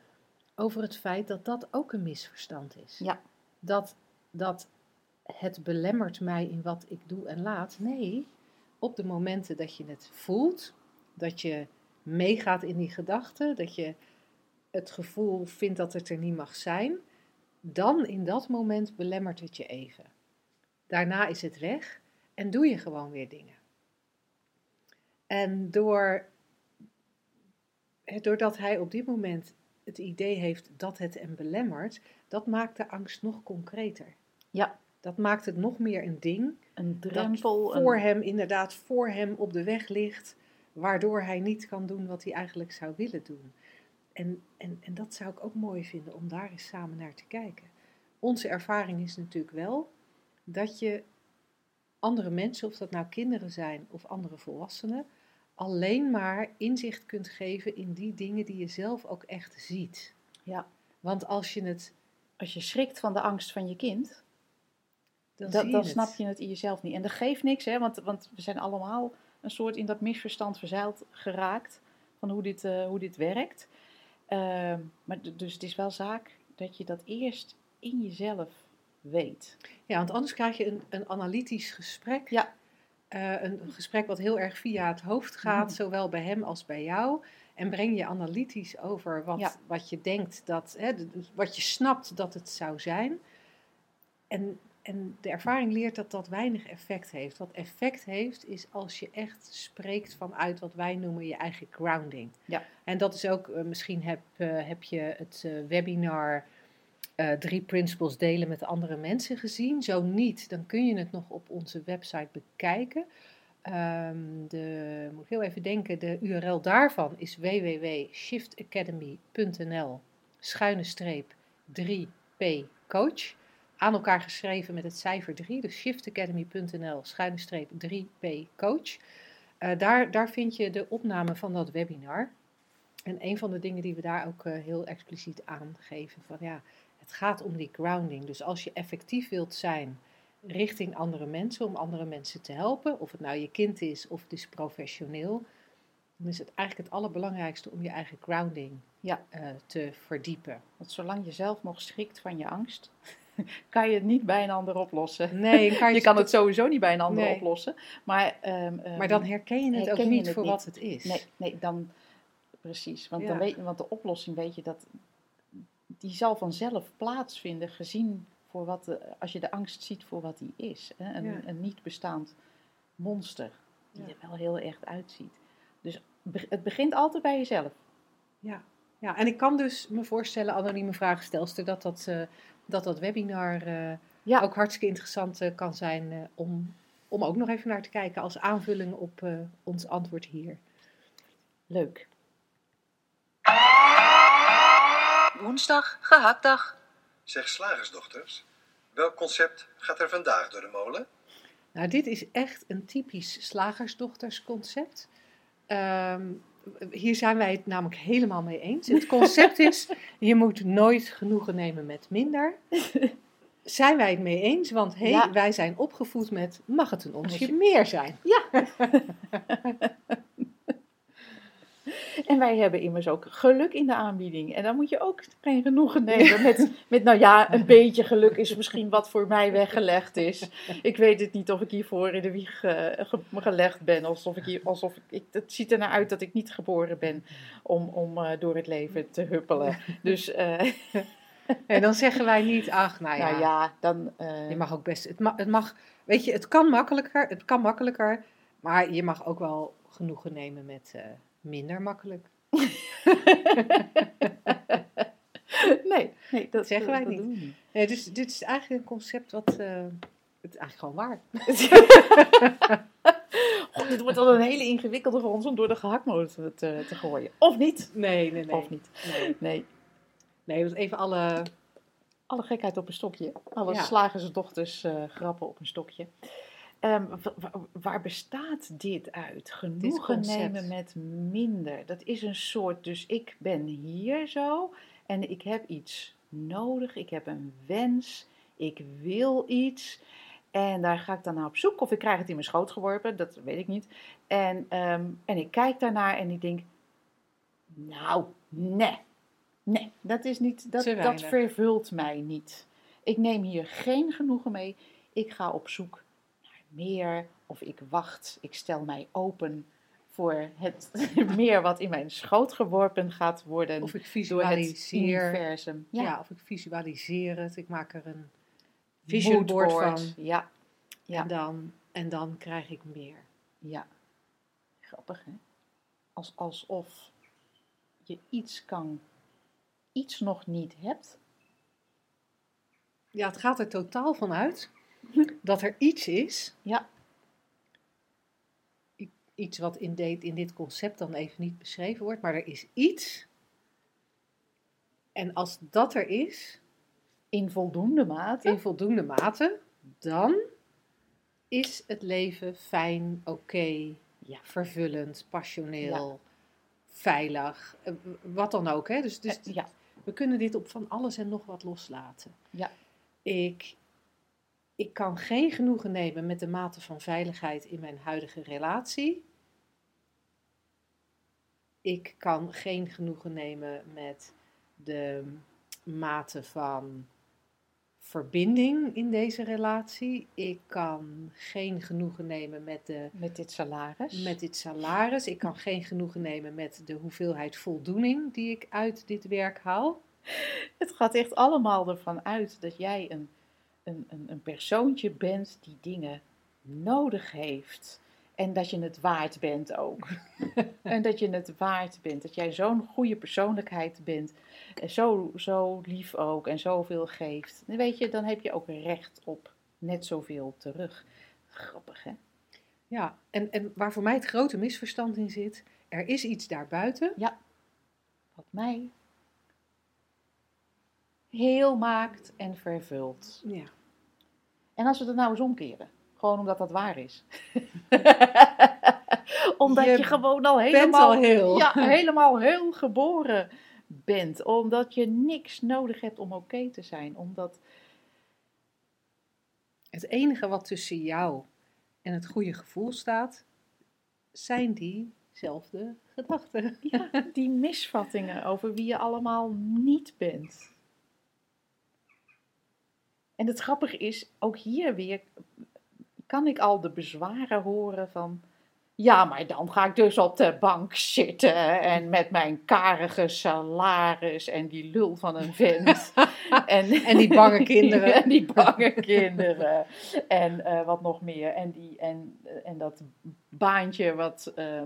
over het feit dat dat ook een misverstand is. Ja. Dat, dat het belemmert mij in wat ik doe en laat. Nee, op de momenten dat je het voelt, dat je meegaat in die gedachten, dat je het gevoel vindt dat het er niet mag zijn, dan in dat moment belemmert het je even. Daarna is het weg en doe je gewoon weer dingen. En door, doordat hij op dit moment het idee heeft dat het hem belemmert, dat maakt de angst nog concreter. Ja. Dat maakt het nog meer een ding Een dat drempel. een- voor hem, inderdaad, voor hem op de weg ligt, waardoor hij niet kan doen wat hij eigenlijk zou willen doen. En, en, en dat zou ik ook mooi vinden om daar eens samen naar te kijken. Onze ervaring is natuurlijk wel dat je andere mensen, of dat nou kinderen zijn of andere volwassenen, alleen maar inzicht kunt geven in die dingen die je zelf ook echt ziet. Ja. Want als je het. Als je schrikt van de angst van je kind, Dan, dan, je dan snap je het in jezelf niet. En dat geeft niks, hè, want, want we zijn allemaal een soort in dat misverstand verzeild geraakt van hoe dit, eh, hoe dit werkt. Ehm, maar dus het is wel zaak dat je dat eerst in jezelf weet. Ja, want anders krijg je een, een analytisch gesprek. Ja. Eh, een gesprek wat heel erg via het hoofd gaat, zowel bij hem als bij jou. En breng je analytisch over wat, Ja. wat je denkt dat, hè, wat je snapt dat het zou zijn. En, en de ervaring leert dat dat weinig effect heeft. Wat effect heeft, is als je echt spreekt vanuit wat wij noemen je eigen grounding. Ja. En dat is ook, eh, misschien heb, eh, heb je het eh, webinar drie principles delen met andere mensen gezien. Zo niet, dan kun je het nog op onze website bekijken. Ehm, de, moet ik heel even denken, de URL daarvan is www.shiftacademy.nl schuine streep 3p coach. Aan elkaar geschreven met het cijfer 3, dus shiftacademy.nl schuine streep 3p coach. Eh, daar, daar vind je de opname van dat webinar. En een van de dingen die we daar ook eh, heel expliciet aangeven, van ja, het gaat om die grounding. Dus als je effectief wilt zijn richting andere mensen, om andere mensen te helpen, of het nou je kind is of het is professioneel, dan is het eigenlijk het allerbelangrijkste om je eigen grounding Ja. eh, te verdiepen. Want zolang je zelf nog schrikt van je angst, kan je het niet bij een ander oplossen. Nee, kan Je kan het sowieso niet bij een ander Nee. oplossen. Maar, ehm, ehm, maar dan herken je het herken ook niet het voor niet. wat het is. Nee, nee dan precies. Want, Ja. dan weet, want de oplossing weet je dat die zal vanzelf plaatsvinden gezien voor wat de, als je de angst ziet voor wat die is. Hè? Een, Ja. een niet bestaand monster die Ja. er wel heel echt uitziet. Dus het begint altijd bij jezelf. Ja. ja, en ik kan dus me voorstellen, anonieme vragenstelster, dat dat, eh, dat, dat webinar eh, Ja. ook hartstikke interessant eh, kan zijn eh, om, om ook nog even naar te kijken als aanvulling op eh, ons antwoord hier. Leuk. Woensdag, gehaktdag. Zeg slagersdochters, welk concept gaat er vandaag door de molen? Nou, dit is echt een typisch slagersdochtersconcept. Ehm, hier zijn wij het namelijk helemaal mee eens. Het concept is, je moet nooit genoegen nemen met minder. Zijn wij het mee eens? Want hey, Ja. wij zijn opgevoed met, mag het een onsje meer zijn? En wij hebben immers ook geluk in de aanbieding. En dan moet je ook geen genoegen nemen met, met, nou ja, een beetje geluk is misschien wat voor mij weggelegd is. Ik weet het niet of ik hiervoor in de wieg eh, ge- gelegd ben. Alsof ik hier, alsof ik, het ziet er naar uit dat ik niet geboren ben om, om eh, door het leven te huppelen. Dus, eh, En dan zeggen wij niet, ach, nou ja, nou ja, dan... je mag ook best, het mag, het mag, weet je, het kan makkelijker, het kan makkelijker, maar je mag ook wel genoegen nemen met minder makkelijk. nee, nee, dat zeggen wij dat niet. doen we niet. Nee, dus dit is eigenlijk een concept wat, eh, het is eigenlijk gewoon waar. God, dit wordt wel een hele ingewikkelde voor ons om door de gehaktmotor te, te gooien. Of niet. Nee, nee, nee. Of niet. Nee, Nee, nee want even alle, alle gekheid op een stokje. Alle Ja. slagersdochters eh grappen op een stokje. Ehm, wa- wa- waar bestaat dit uit? Genoegen nemen met minder. Dat is een soort, dus ik ben hier zo en ik heb iets nodig, ik heb een wens, ik wil iets. En daar ga ik dan naar op zoek. Of ik krijg het in mijn schoot geworpen, dat weet ik niet. En, ehm, en ik kijk daarnaar en ik denk, nou, nee. Nee, dat is niet, dat, dat vervult mij niet. Ik neem hier geen genoegen mee. Ik ga op zoek naar meer. Of ik wacht, ik stel mij open voor het meer wat in mijn schoot geworpen gaat worden. Of ik door het visualiseer. universum. Ja. of ik visualiseer het. Ik maak er een vision board Moodboard. van. Ja, ja. En, dan, en dan krijg ik meer. ja. Grappig, hè? Als, alsof je iets kan, iets nog niet hebt. Ja, het gaat er totaal van uit dat er iets is. Ja. Iets wat in, de- in dit concept dan even niet beschreven wordt, maar er is iets. En als dat er is, In voldoende mate. in voldoende mate, dan is het leven fijn, oké, Ja. vervullend, passioneel, veilig, eh, wat dan ook. Hè? Dus, dus Eh, ja, we kunnen dit op van alles en nog wat loslaten. Ja. Ik, ik kan geen genoegen nemen met de mate van veiligheid in mijn huidige relatie. Ik kan geen genoegen nemen met de mate van verbinding in deze relatie. Ik kan geen genoegen nemen met, de, met dit salaris. met dit salaris. Ik kan geen genoegen nemen met de hoeveelheid voldoening die ik uit dit werk haal. Het gaat echt allemaal ervan uit dat jij een, een, een, een persoontje bent die dingen nodig heeft. En dat je het waard bent ook. en dat je het waard bent. Dat jij zo'n goede persoonlijkheid bent. En zo, zo lief ook. En zoveel geeft. Dan weet je, dan heb je ook recht op net zoveel terug. Grappig, hè? Ja, en, en waar voor mij het grote misverstand in zit, er is iets daarbuiten. Wat mij heel maakt en vervult. Ja. En als we het nou eens omkeren, gewoon omdat dat waar is. omdat je, Je gewoon al helemaal, al heel. Ja, helemaal heel geboren bent. Omdat je niks nodig hebt om oké te zijn. Omdat, Het enige wat tussen jou en het goede gevoel staat, zijn diezelfde gedachten. ja, die misvattingen over wie je allemaal niet bent. En het grappige is, ook hier weer kan ik al de bezwaren horen van... Ja, maar dan ga ik dus op de bank zitten en met mijn karige salaris en die lul van een vent. en, En die bange kinderen. en die bange kinderen. En eh, wat nog meer. En, die, en, en dat baantje wat, eh,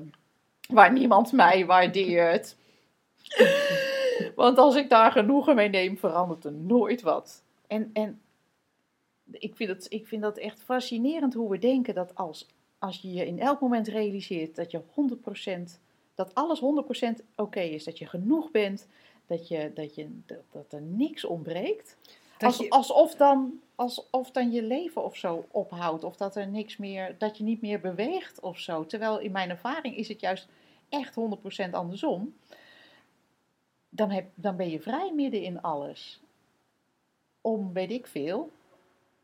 waar niemand mij waardeert. Want als ik daar genoegen mee neem, verandert er nooit wat. En, en ik, vind het, ik vind dat echt fascinerend hoe we denken dat als, als je je in elk moment realiseert dat je 100%, dat alles 100% oké is, dat je genoeg bent, dat, je, dat, je, dat, dat er niks ontbreekt. Dat Als, je- alsof, dan, alsof dan je leven of zo ophoudt, of dat er niks meer, dat je niet meer beweegt of zo. Terwijl in mijn ervaring is het juist echt 100% andersom. Dan, heb, dan ben je vrij midden in alles. Om, weet ik veel,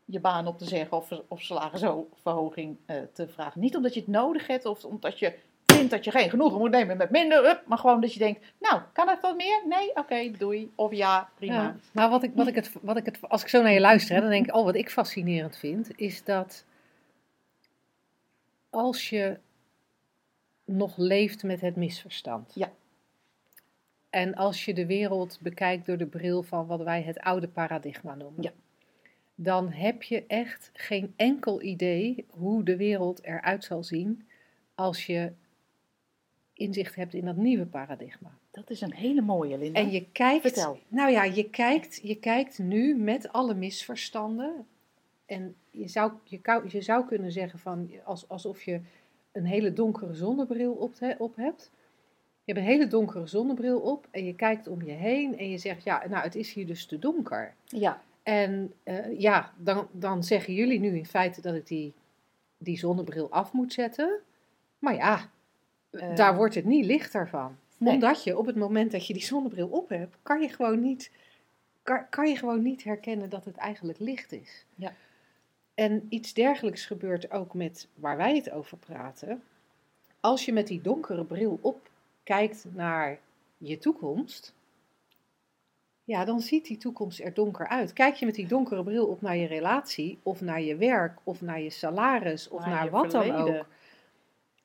je baan op te zeggen of, of salarisverhoging eh, te vragen. Niet omdat je het nodig hebt of omdat je vindt dat je geen genoegen moet nemen met minder, hup, maar gewoon dat je denkt, nou, kan het wat meer? Nee, oké, doei. Of ja, prima. Ja, maar wat ik, wat ik het, wat ik het, als ik zo naar je luister, hè, dan denk ik, oh, wat ik fascinerend vind, is dat als je nog leeft met het misverstand. Ja. En als je de wereld bekijkt door de bril van wat wij het oude paradigma noemen. Ja. Dan heb je echt geen enkel idee hoe de wereld eruit zal zien als je inzicht hebt in dat nieuwe paradigma. Dat is een hele mooie, Linda. En je kijkt, Vertel. nou ja, je kijkt, je kijkt nu met alle misverstanden. En je zou, je, je zou kunnen zeggen van, als, alsof je een hele donkere zonnebril op, he- op hebt. Je hebt een hele donkere zonnebril op en je kijkt om je heen en je zegt, ja, nou, het is hier dus te donker. Ja, En eh, ja, dan, dan zeggen jullie nu in feite dat ik die die zonnebril af moet zetten. Maar ja, Eh, daar wordt het niet lichter van. nee. Omdat je op het moment dat je die zonnebril op hebt, kan je gewoon niet, kan, kan je gewoon niet herkennen dat het eigenlijk licht is. Ja. En iets dergelijks gebeurt ook met waar wij het over praten. Als je met die donkere bril op kijkt naar je toekomst, ja, dan ziet die toekomst er donker uit. Kijk je met die donkere bril op naar je relatie, of naar je werk, of naar je salaris, of Naar wat dan ook,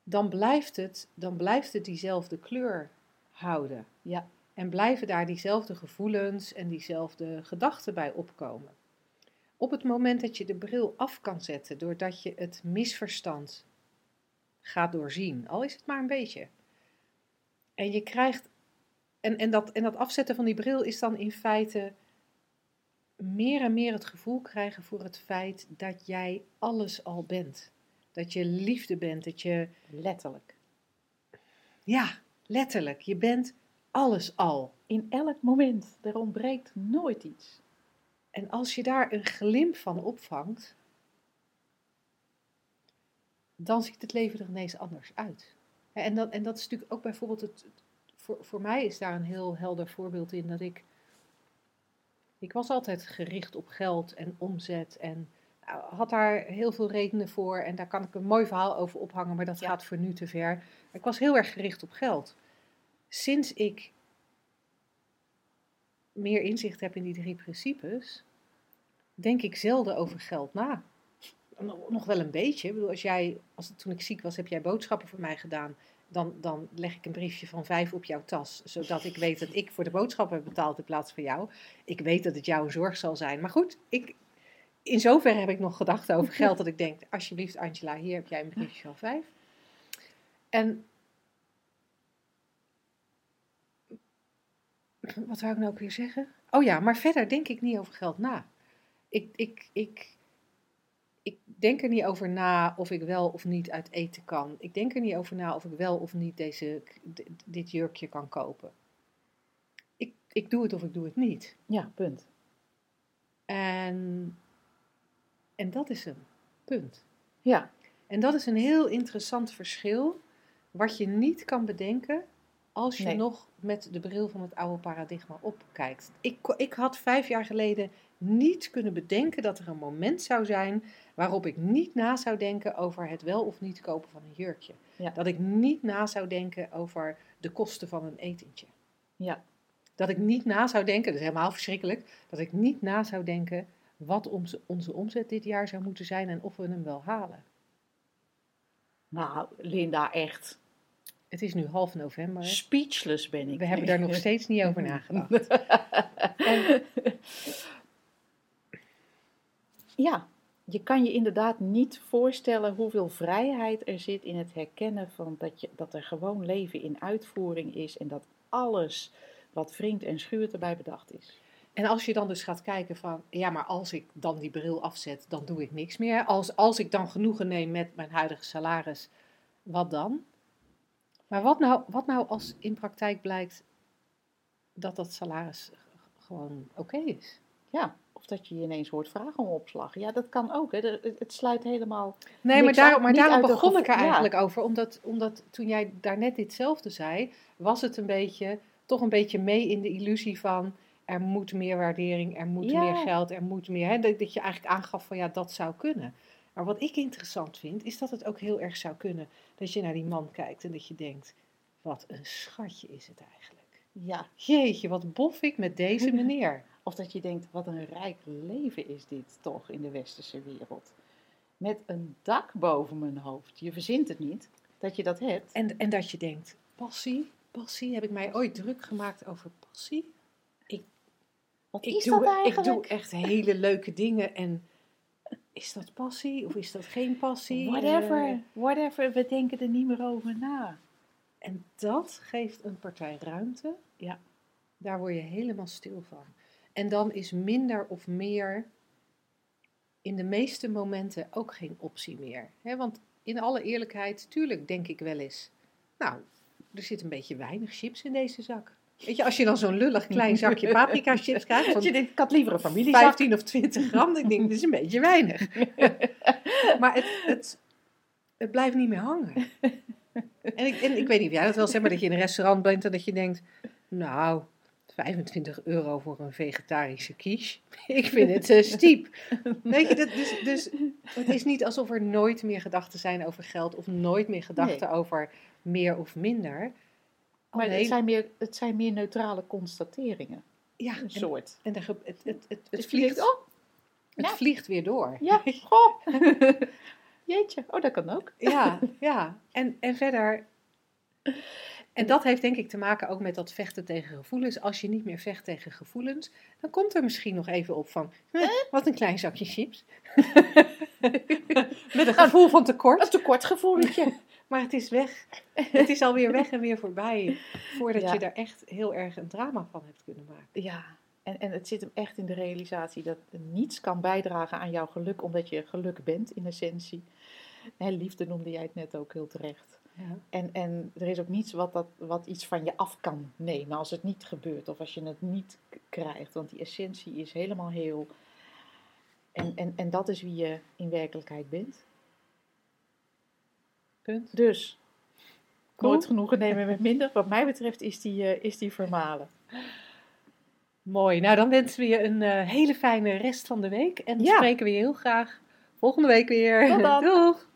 dan blijft, het, dan blijft het diezelfde kleur houden. Ja. En blijven daar diezelfde gevoelens en diezelfde gedachten bij opkomen. Op het moment dat je de bril af kan zetten, doordat je het misverstand gaat doorzien, al is het maar een beetje. En je krijgt. En, en, dat, en dat afzetten van die bril is dan in feite meer en meer het gevoel krijgen voor het feit dat jij alles al bent. Dat je liefde bent, dat je. Letterlijk. Ja, letterlijk, je bent alles al. In elk moment. Er ontbreekt nooit iets. En als je daar een glimp van opvangt, dan ziet het leven er ineens anders uit. En dat, en dat is natuurlijk ook bijvoorbeeld het. Voor, voor mij is daar een heel helder voorbeeld in dat ik. Ik was altijd gericht op geld en omzet en nou, had daar heel veel redenen voor. En daar kan ik een mooi verhaal over ophangen, maar dat Ja. gaat voor nu te ver. Maar ik was heel erg gericht op geld. Sinds ik meer inzicht heb in die drie principes, denk ik zelden over geld na. Nog nog wel een beetje. Ik bedoel, als jij, als, toen ik ziek was, heb jij boodschappen voor mij gedaan. Dan, dan leg ik een briefje van vijf op jouw tas. Zodat ik weet dat ik voor de boodschappen heb betaald in plaats van jou. Ik weet dat het jouw zorg zal zijn. Maar goed, ik, in zoverre heb ik nog gedachten over geld. Dat ik denk, alsjeblieft Angela, hier heb jij een briefje van vijf. En wat wou ik nou ook weer zeggen? Oh ja, maar verder denk ik niet over geld na. Ik, ik, ik, ik denk er niet over na of ik wel of niet uit eten kan. Ik denk er niet over na of ik wel of niet deze, dit jurkje kan kopen. Ik, ik doe het of ik doe het niet. Ja, punt. En, en dat is een punt. Ja, En dat is een heel interessant verschil, wat je niet kan bedenken als je Nee. nog met de bril van het oude paradigma opkijkt. Ik, ik had vijf jaar geleden niet kunnen bedenken dat er een moment zou zijn waarop ik niet na zou denken over het wel of niet kopen van een jurkje. Ja. Dat ik niet na zou denken over de kosten van een etentje. ja, Dat ik niet na zou denken, dat is helemaal verschrikkelijk, dat ik niet na zou denken wat onze, onze omzet dit jaar zou moeten zijn en of we hem wel halen. nou Linda, echt Het is nu half november. speechless ben ik. We hebben daar nog steeds niet over nagedacht. En, Ja, je kan je inderdaad niet voorstellen hoeveel vrijheid er zit in het herkennen van dat, je, dat er gewoon leven in uitvoering is en dat alles wat wringt en schuurt erbij bedacht is. en als je dan dus gaat kijken van, ja, maar als ik dan die bril afzet, dan doe ik niks meer. Als, als ik dan genoegen neem met mijn huidige salaris, wat dan? Maar wat nou, wat nou als in praktijk blijkt dat dat salaris gewoon oké is? Ja, of dat je je ineens hoort vragen om opslag. Ja, dat kan ook. Hè. Het, sluit helemaal. Nee, maar, Niks daar, uit- maar daarom de begon ik er ja. eigenlijk over. Omdat, omdat toen jij daarnet ditzelfde zei, was het een beetje, toch een beetje mee in de illusie van er moet meer waardering, er moet Ja. meer geld, er moet meer. Hè, dat, dat je eigenlijk aangaf van ja, dat zou kunnen. Maar wat ik interessant vind, is dat het ook heel erg zou kunnen dat je naar die man kijkt en dat je denkt, wat een schatje is het eigenlijk. Ja, Jeetje, wat bof ik met deze meneer. Of dat je denkt, wat een rijk leven is dit toch in de westerse wereld. Met een dak boven mijn hoofd. Je verzint het niet dat je dat hebt. En, en dat je denkt, passie, passie, heb ik mij ooit druk gemaakt over passie? Wat Ik is doe, dat ik doe echt hele leuke dingen en is dat passie of is dat geen passie? Whatever, Eh, whatever. We denken er niet meer over na. en dat geeft een partij ruimte. Ja. Daar word je helemaal stil van. En dan is minder of meer in de meeste momenten ook geen optie meer. want in alle eerlijkheid, tuurlijk denk ik wel eens, nou, er zit een beetje weinig chips in deze zak. Weet je, als je dan zo'n lullig klein zakje paprika chips krijgt van Dat je denkt, ik had liever een familiezak. 15 of 20 gram. Ik denk, dat is een beetje weinig. maar het, het, het blijft niet meer hangen. en, ik, en ik weet niet of jij dat wel zegt, maar dat je in een restaurant bent en dat je denkt, nou, 25 euro voor een vegetarische quiche. Ik vind het uh, stiep. Weet je, dat, dus, dus het is niet alsof er nooit meer gedachten zijn over geld of nooit meer gedachten over meer of minder. Maar Alleen- het, zijn meer, het zijn meer neutrale constateringen. ja, Een en, soort. en ge- het, het, het, het, Dus vliegt, denkt, oh, het ja. vliegt weer door. ja, goh. Jeetje, oh, dat kan ook. Ja, ja. En, en verder. En dat heeft denk ik te maken ook met dat vechten tegen gevoelens. Als je niet meer vecht tegen gevoelens, dan komt er misschien nog even op van, "Huh, wat een klein zakje chips. met een gevoel van tekort. Een tekortgevoeletje. Maar het is weg. Het is alweer weg en weer voorbij. Voordat Ja. je daar echt heel erg een drama van hebt kunnen maken. Ja, en, en het zit hem echt in de realisatie dat niets kan bijdragen aan jouw geluk, omdat je geluk bent in essentie. Hè, liefde noemde jij het net ook heel terecht. Ja. En, en er is ook niets wat, dat, wat iets van je af kan nemen als het niet gebeurt of als je het niet krijgt. Want die essentie is helemaal heel. En, en, en dat is wie je in werkelijkheid bent. Punt. Dus, Cool. nooit genoegen nemen met minder. Wat mij betreft is die, eh, is die vermalen. Mooi. Nou, dan wensen we je een eh, hele fijne rest van de week. En Ja. spreken we je heel graag volgende week weer. Tot dan. Doeg!